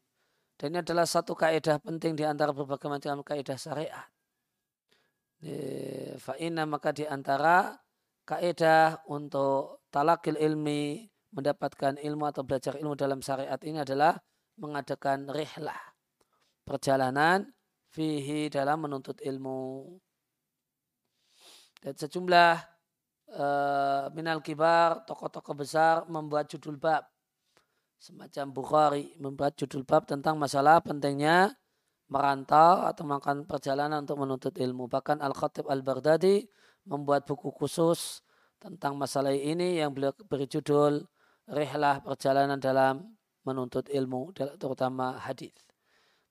Dan ini adalah satu kaidah penting di antara berbagai macam kaidah syariat. Fa'ina maka di antara kaidah untuk talakil ilmi mendapatkan ilmu atau belajar ilmu dalam syariat ini adalah mengadakan rihlah perjalanan fihi dalam menuntut ilmu. Dan sejumlah uh, minal kibar tokoh-tokoh besar membuat judul bab. Semacam Bukhari membuat judul bab tentang masalah pentingnya merantau atau melakukan perjalanan untuk menuntut ilmu. Bahkan Al-Khatib Al-Baghdadi membuat buku khusus tentang masalah ini yang beliau beri judul Rihlah Perjalanan dalam Menuntut Ilmu, terutama hadis.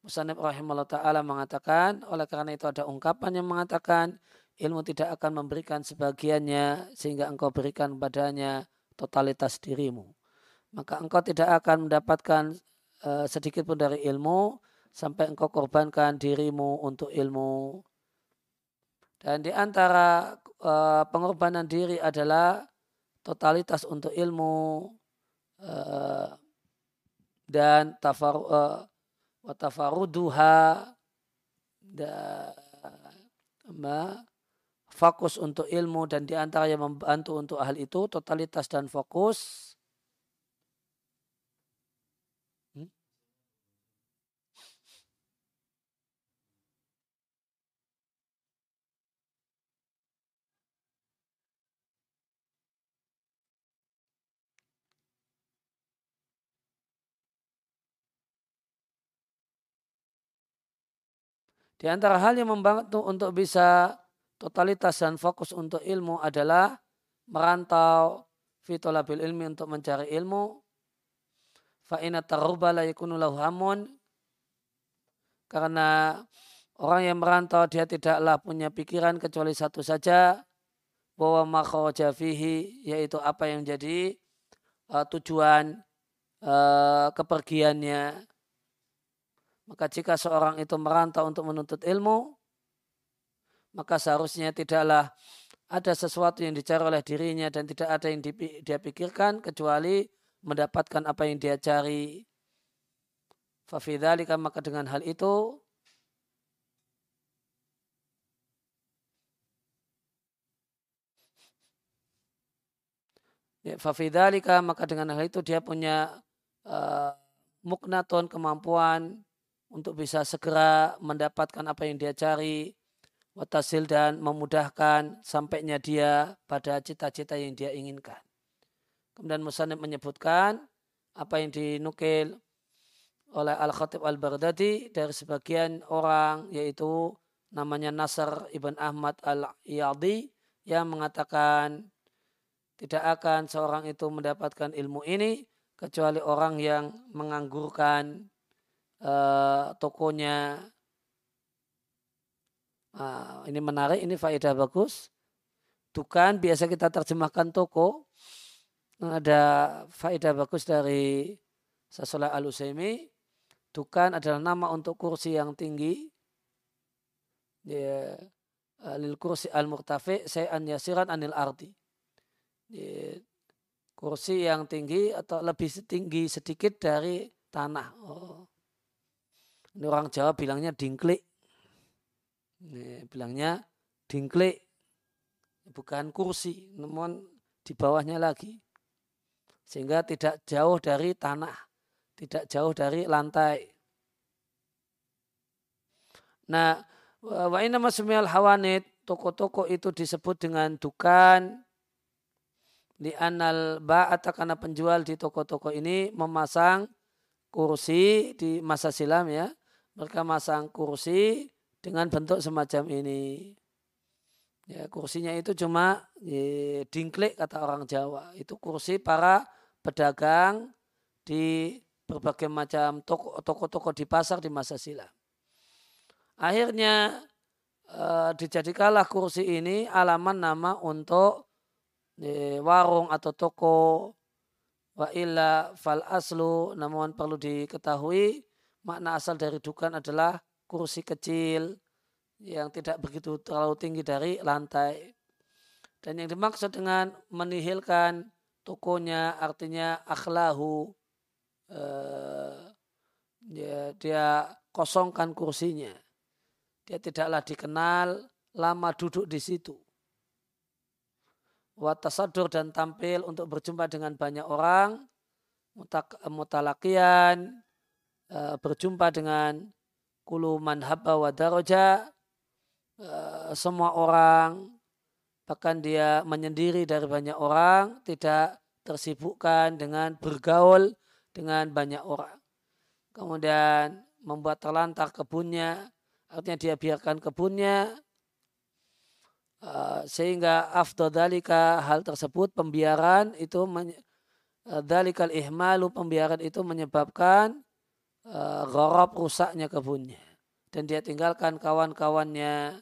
Musanib rahimahullah ta'ala mengatakan, oleh karena itu ada ungkapan yang mengatakan, ilmu tidak akan memberikan sebagiannya sehingga engkau berikan padanya totalitas dirimu. Maka engkau tidak akan mendapatkan uh, sedikit pun dari ilmu, sampai engkau korbankan dirimu untuk ilmu. Dan di antara uh, pengorbanan diri adalah totalitas untuk ilmu uh, dan tafar, uh, watafaruduha dan fokus untuk ilmu dan di antara yang membantu untuk hal itu totalitas dan fokus Di antara hal yang membantu untuk bisa totalitas dan fokus untuk ilmu adalah merantau fitolabil ilmi untuk mencari ilmu. Fa'ina taruba la hamun. Karena orang yang merantau dia tidaklah punya pikiran kecuali satu saja. Bahwa makhawaja fihi yaitu apa yang jadi uh, tujuan uh, kepergiannya. Maka jika seorang itu merantau untuk menuntut ilmu, maka seharusnya tidaklah ada sesuatu yang dicari oleh dirinya dan tidak ada yang dia pikirkan kecuali mendapatkan apa yang dia cari. Fafidhalika maka dengan hal itu Ya, fafidhalika maka dengan hal itu dia punya uh, muknaton kemampuan untuk bisa segera mendapatkan apa yang dia cari watasil dan memudahkan sampainya dia pada cita-cita yang dia inginkan. Kemudian Musanib menyebutkan apa yang dinukil oleh Al-Khatib Al-Baghdadi dari sebagian orang yaitu namanya Nasr Ibn Ahmad Al-Iyadi yang mengatakan tidak akan seorang itu mendapatkan ilmu ini kecuali orang yang menganggurkan uh, tokonya Nah, ini menarik, ini faedah bagus. Tukan biasa kita terjemahkan toko. Ada faedah bagus dari Sasolah Al-Usaimi. Tukan adalah nama untuk kursi yang tinggi. Ya, lil kursi al-murtafi sayan yasiran anil ardi. Ya, kursi yang tinggi atau lebih tinggi sedikit dari tanah. Oh. Ini orang Jawa bilangnya dingklik. Ini bilangnya dingklik, bukan kursi, namun di bawahnya lagi. Sehingga tidak jauh dari tanah, tidak jauh dari lantai. Nah, wa inna masumiyal hawanit, toko-toko itu disebut dengan dukan, di anal ba'ata karena penjual di toko-toko ini memasang kursi di masa silam ya. Mereka masang kursi dengan bentuk semacam ini. Ya, kursinya itu cuma ya, dingklik kata orang Jawa. Itu kursi para pedagang di berbagai macam toko-toko di pasar di masa silam. Akhirnya eh, dijadikanlah kursi ini alaman nama untuk eh, warung atau toko wa illa fal aslu namun perlu diketahui makna asal dari dukan adalah kursi kecil yang tidak begitu terlalu tinggi dari lantai. Dan yang dimaksud dengan menihilkan tokonya artinya akhlahu eh, ya, dia kosongkan kursinya. Dia tidaklah dikenal lama duduk di situ. Watasadur dan tampil untuk berjumpa dengan banyak orang, mutalakian, eh, berjumpa dengan kulu man habba wa daraja. Uh, semua orang bahkan dia menyendiri dari banyak orang tidak tersibukkan dengan bergaul dengan banyak orang. Kemudian membuat terlantar kebunnya artinya dia biarkan kebunnya. Uh, sehingga afdodalika hal tersebut pembiaran itu dalikal ihmalu pembiaran itu menyebabkan uh, rusaknya kebunnya. Dan dia tinggalkan kawan-kawannya.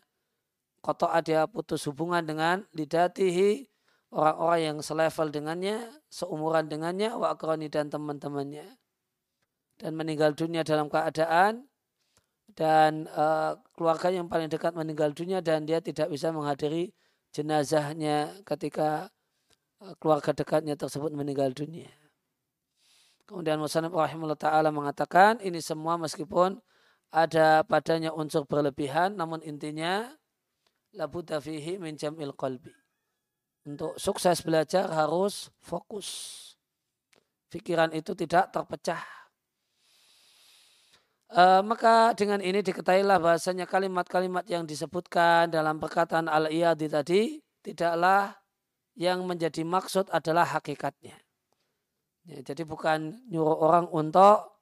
Kotoa dia putus hubungan dengan lidatihi orang-orang yang selevel dengannya seumuran dengannya wa dan teman-temannya. Dan meninggal dunia dalam keadaan dan uh, keluarga yang paling dekat meninggal dunia dan dia tidak bisa menghadiri jenazahnya ketika uh, keluarga dekatnya tersebut meninggal dunia. Kemudian Musanib rahimahullah ta'ala mengatakan ini semua meskipun ada padanya unsur berlebihan namun intinya labuta fihi min jam'il qalbi. Untuk sukses belajar harus fokus. Pikiran itu tidak terpecah. E, maka dengan ini diketahuilah bahasanya kalimat-kalimat yang disebutkan dalam perkataan al-iyadi tadi tidaklah yang menjadi maksud adalah hakikatnya. Ya, jadi bukan nyuruh orang untuk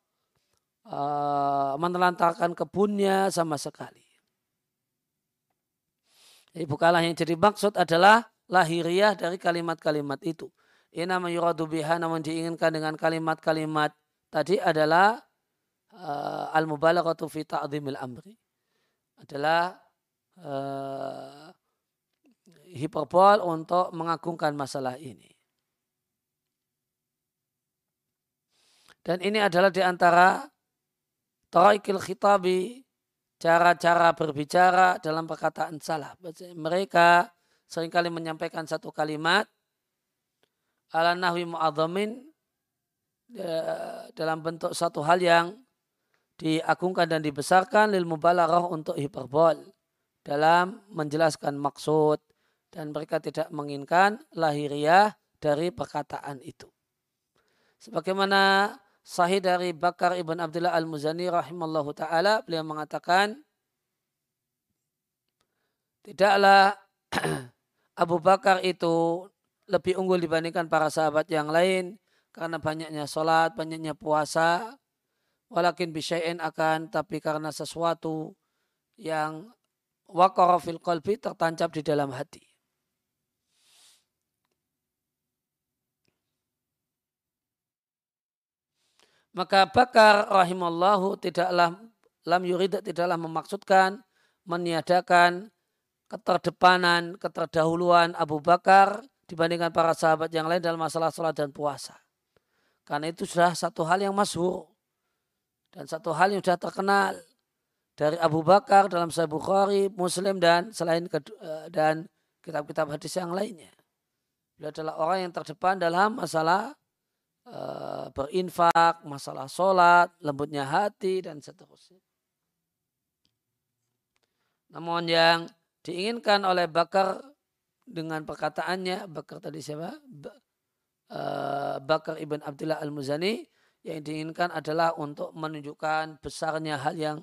uh, menelantarkan kebunnya sama sekali. Jadi bukanlah yang jadi maksud adalah lahiriah dari kalimat-kalimat itu. Ina yuradu biha namun diinginkan dengan kalimat-kalimat tadi adalah uh, al-mubalaghatu fi ta'zimil amri. Adalah uh, hiperbol untuk mengagungkan masalah ini. Dan ini adalah di antara taraikil khitabi cara-cara berbicara dalam perkataan salah. Mereka sering kali menyampaikan satu kalimat ala nahwi mu'adhamin dalam bentuk satu hal yang diagungkan dan dibesarkan lil mubalaghah untuk hiperbol dalam menjelaskan maksud dan mereka tidak menginginkan lahiriah dari perkataan itu. Sebagaimana sahih dari Bakar ibn Abdullah al-Muzani rahimallahu taala beliau mengatakan tidaklah Abu Bakar itu lebih unggul dibandingkan para sahabat yang lain karena banyaknya sholat, banyaknya puasa. Walakin bisya'in akan tapi karena sesuatu yang wakara fil tertancap di dalam hati. Maka Bakar rahimallahu tidaklah lam yurid tidaklah memaksudkan meniadakan keterdepanan, keterdahuluan Abu Bakar dibandingkan para sahabat yang lain dalam masalah sholat dan puasa. Karena itu sudah satu hal yang masyhur dan satu hal yang sudah terkenal dari Abu Bakar dalam Sahih Bukhari, Muslim dan selain eh, dan kitab-kitab hadis yang lainnya. Beliau adalah orang yang terdepan dalam masalah uh, berinfak, masalah sholat, lembutnya hati dan seterusnya. Namun yang diinginkan oleh Bakar dengan perkataannya Bakar tadi siapa? Eh, Bakar ibn Abdullah al-Muzani yang diinginkan adalah untuk menunjukkan besarnya hal yang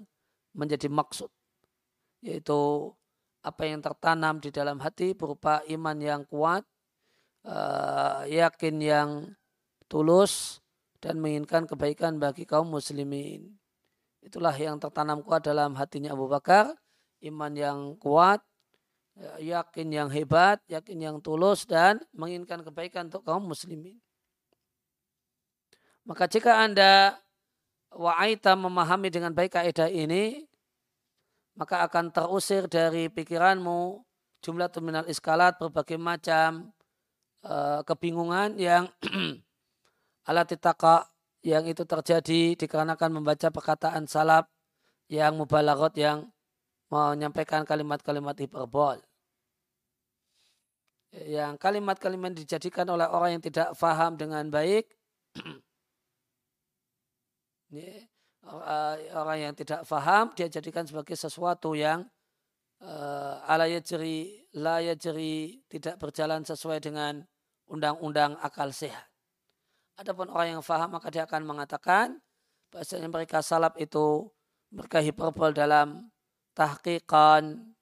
menjadi maksud yaitu apa yang tertanam di dalam hati berupa iman yang kuat, uh, yakin yang tulus dan menginginkan kebaikan bagi kaum muslimin. Itulah yang tertanam kuat dalam hatinya Abu Bakar, iman yang kuat, Ya, yakin yang hebat, yakin yang tulus dan menginginkan kebaikan untuk kaum muslimin. Maka jika Anda wa'aita memahami dengan baik kaidah ini, maka akan terusir dari pikiranmu jumlah terminal iskalat berbagai macam uh, kebingungan yang alatitaka yang itu terjadi dikarenakan membaca perkataan salaf yang mubalagot yang menyampaikan kalimat-kalimat hiperbol yang kalimat-kalimat dijadikan oleh orang yang tidak faham dengan baik orang yang tidak faham dia jadikan sebagai sesuatu yang uh, ala yajri la yajri tidak berjalan sesuai dengan undang-undang akal sehat. Adapun orang yang faham maka dia akan mengatakan bahasanya mereka salap itu mereka hiperbol dalam tahqiqan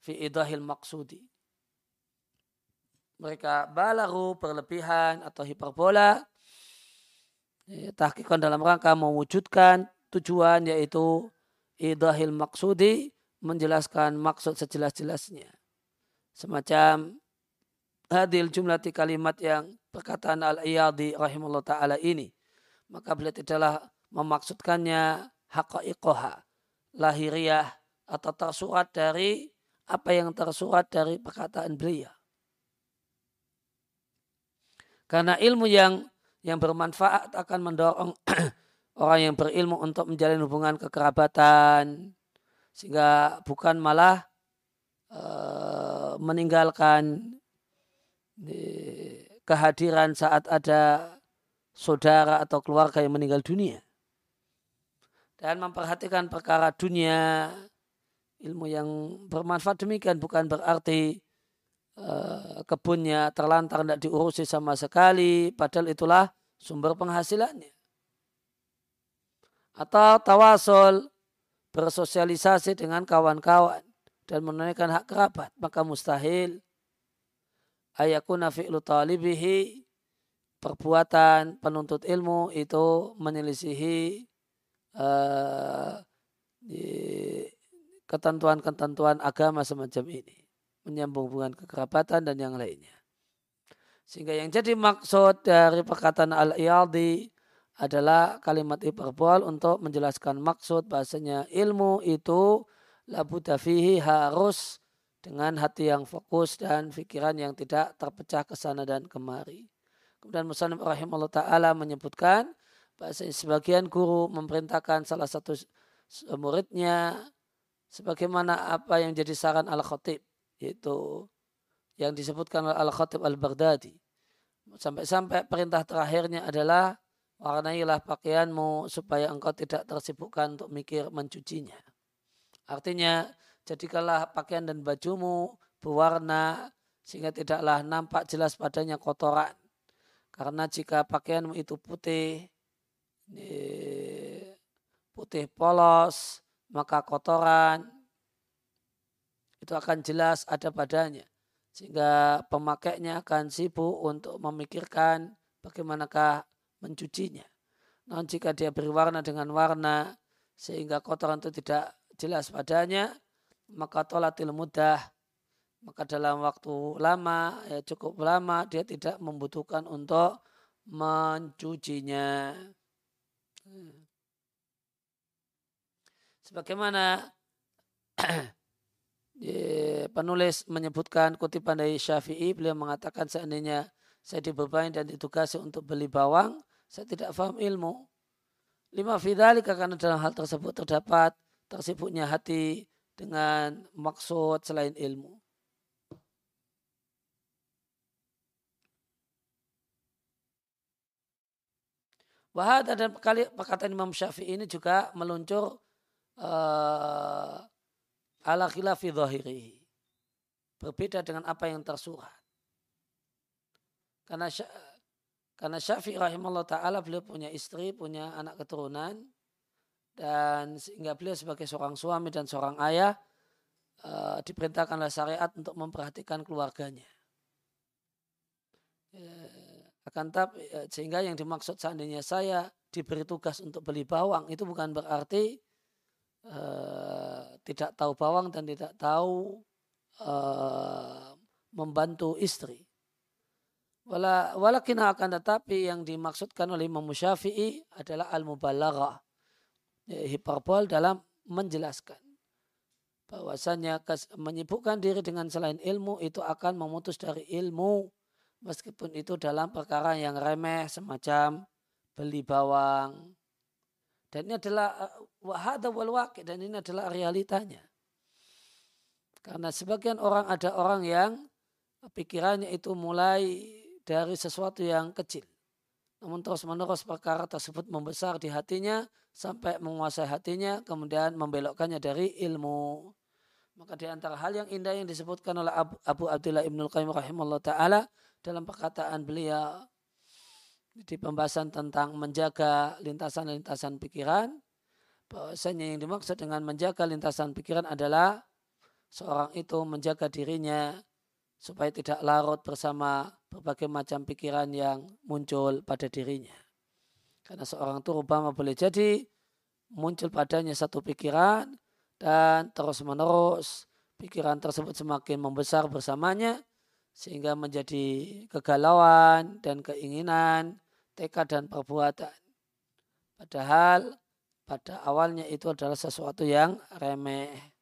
fi idahil maksudi mereka balaru berlebihan atau hiperbola ya, tahkikan dalam rangka mewujudkan tujuan yaitu idahil maksudi menjelaskan maksud sejelas-jelasnya. Semacam hadil jumlah kalimat yang perkataan al-iyadi rahimullah ta'ala ini. Maka beliau tidaklah memaksudkannya haqa'iqoha lahiriah atau tersurat dari apa yang tersurat dari perkataan beliau. Karena ilmu yang yang bermanfaat akan mendorong orang yang berilmu untuk menjalin hubungan kekerabatan sehingga bukan malah uh, meninggalkan kehadiran saat ada saudara atau keluarga yang meninggal dunia dan memperhatikan perkara dunia ilmu yang bermanfaat demikian bukan berarti Eh, kebunnya terlantar tidak diurusi sama sekali, padahal itulah sumber penghasilannya. Atau tawasul, bersosialisasi dengan kawan-kawan dan menunaikan hak kerabat, maka mustahil ayakuna fi'lu talibihi perbuatan penuntut ilmu itu menyelisihi uh, ketentuan-ketentuan agama semacam ini. menyambung hubungan kekerabatan dan yang lainnya. Sehingga yang jadi maksud dari perkataan al-iyadi adalah kalimat hiperbol untuk menjelaskan maksud bahasanya ilmu itu labu dafihi harus dengan hati yang fokus dan pikiran yang tidak terpecah ke sana dan kemari. Kemudian Musanib rahimahullah ta'ala menyebutkan bahasa sebagian guru memerintahkan salah satu muridnya sebagaimana apa yang jadi saran al-khatib yaitu yang disebutkan oleh Al-Khatib Al-Baghdadi. Sampai-sampai perintah terakhirnya adalah warnailah pakaianmu supaya engkau tidak tersibukkan untuk mikir mencucinya. Artinya jadikanlah pakaian dan bajumu berwarna sehingga tidaklah nampak jelas padanya kotoran. Karena jika pakaianmu itu putih, putih polos, maka kotoran itu akan jelas ada padanya. Sehingga pemakainya akan sibuk untuk memikirkan bagaimanakah mencucinya. Namun jika dia berwarna dengan warna sehingga kotoran itu tidak jelas padanya, maka tolatil mudah, maka dalam waktu lama, ya cukup lama, dia tidak membutuhkan untuk mencucinya. Sebagaimana penulis menyebutkan kutipan dari Syafi'i, beliau mengatakan seandainya saya dibebani dan ditugasi untuk beli bawang, saya tidak paham ilmu. Lima fidali karena dalam hal tersebut terdapat tersibuknya hati dengan maksud selain ilmu. Wahada dan kali perkataan Imam Syafi'i ini juga meluncur uh, ala khilafi zahirihi. Berbeda dengan apa yang tersurat. Karena karena Syafi'i rahimahullah ta'ala beliau punya istri, punya anak keturunan. Dan sehingga beliau sebagai seorang suami dan seorang ayah uh, diperintahkan oleh syariat untuk memperhatikan keluarganya. Uh, akan tapi uh, sehingga yang dimaksud seandainya saya diberi tugas untuk beli bawang itu bukan berarti uh, tidak tahu bawang dan tidak tahu uh, membantu istri. Wala, walakin akan tetapi yang dimaksudkan oleh Imam Syafi'i adalah al-mubalaghah. Ya, hiperbol dalam menjelaskan bahwasanya menyibukkan diri dengan selain ilmu itu akan memutus dari ilmu meskipun itu dalam perkara yang remeh semacam beli bawang dan ini adalah eh, wahada wal dan ini adalah realitanya. Karena sebagian orang ada orang yang pikirannya itu mulai dari sesuatu yang kecil. Namun terus menerus perkara tersebut membesar di hatinya sampai menguasai hatinya kemudian membelokkannya dari ilmu. Maka di antara hal yang indah yang disebutkan oleh Abu, Abu Abdullah Ibnul Qayyim rahimahullah ta'ala dalam perkataan beliau di pembahasan tentang menjaga lintasan-lintasan pikiran bahwasanya yang dimaksud dengan menjaga lintasan pikiran adalah seorang itu menjaga dirinya supaya tidak larut bersama berbagai macam pikiran yang muncul pada dirinya. Karena seorang itu rubama boleh jadi muncul padanya satu pikiran dan terus menerus pikiran tersebut semakin membesar bersamanya sehingga menjadi kegalauan dan keinginan tekad dan perbuatan. Padahal pada awalnya itu adalah sesuatu yang remeh.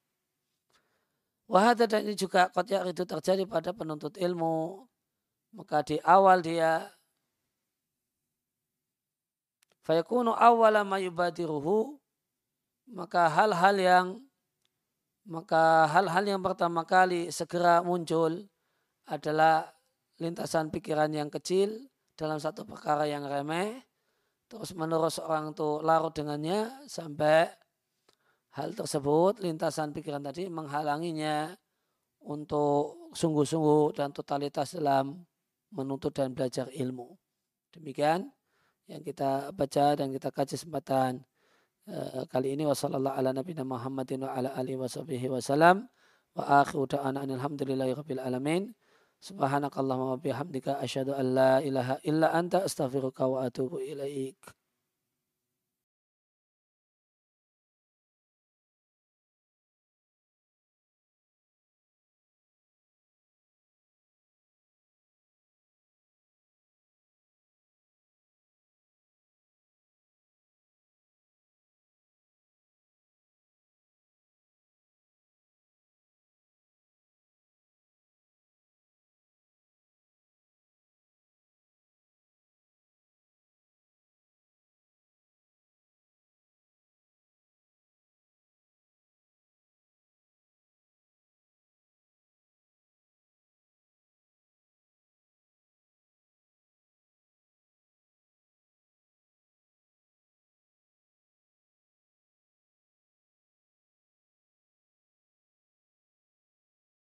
Wahada dan ini juga kotiak itu terjadi pada penuntut ilmu. Maka di awal dia fayakunu awala mayubadiruhu maka hal-hal yang maka hal-hal yang pertama kali segera muncul adalah lintasan pikiran yang kecil dalam satu perkara yang remeh, terus menerus orang itu larut dengannya sampai hal tersebut, lintasan pikiran tadi menghalanginya untuk sungguh-sungguh dan totalitas dalam menuntut dan belajar ilmu. Demikian yang kita baca dan kita kaji kesempatan uh, kali ini wasallallahu ala nabiyina Muhammadin wa ala alihi wasallam wa akhiru da'ana alhamdulillahi rabbil alamin. Subhanakallahumma wa bihamdika asyhadu an la ilaha illa anta astaghfiruka wa atubu ilaik.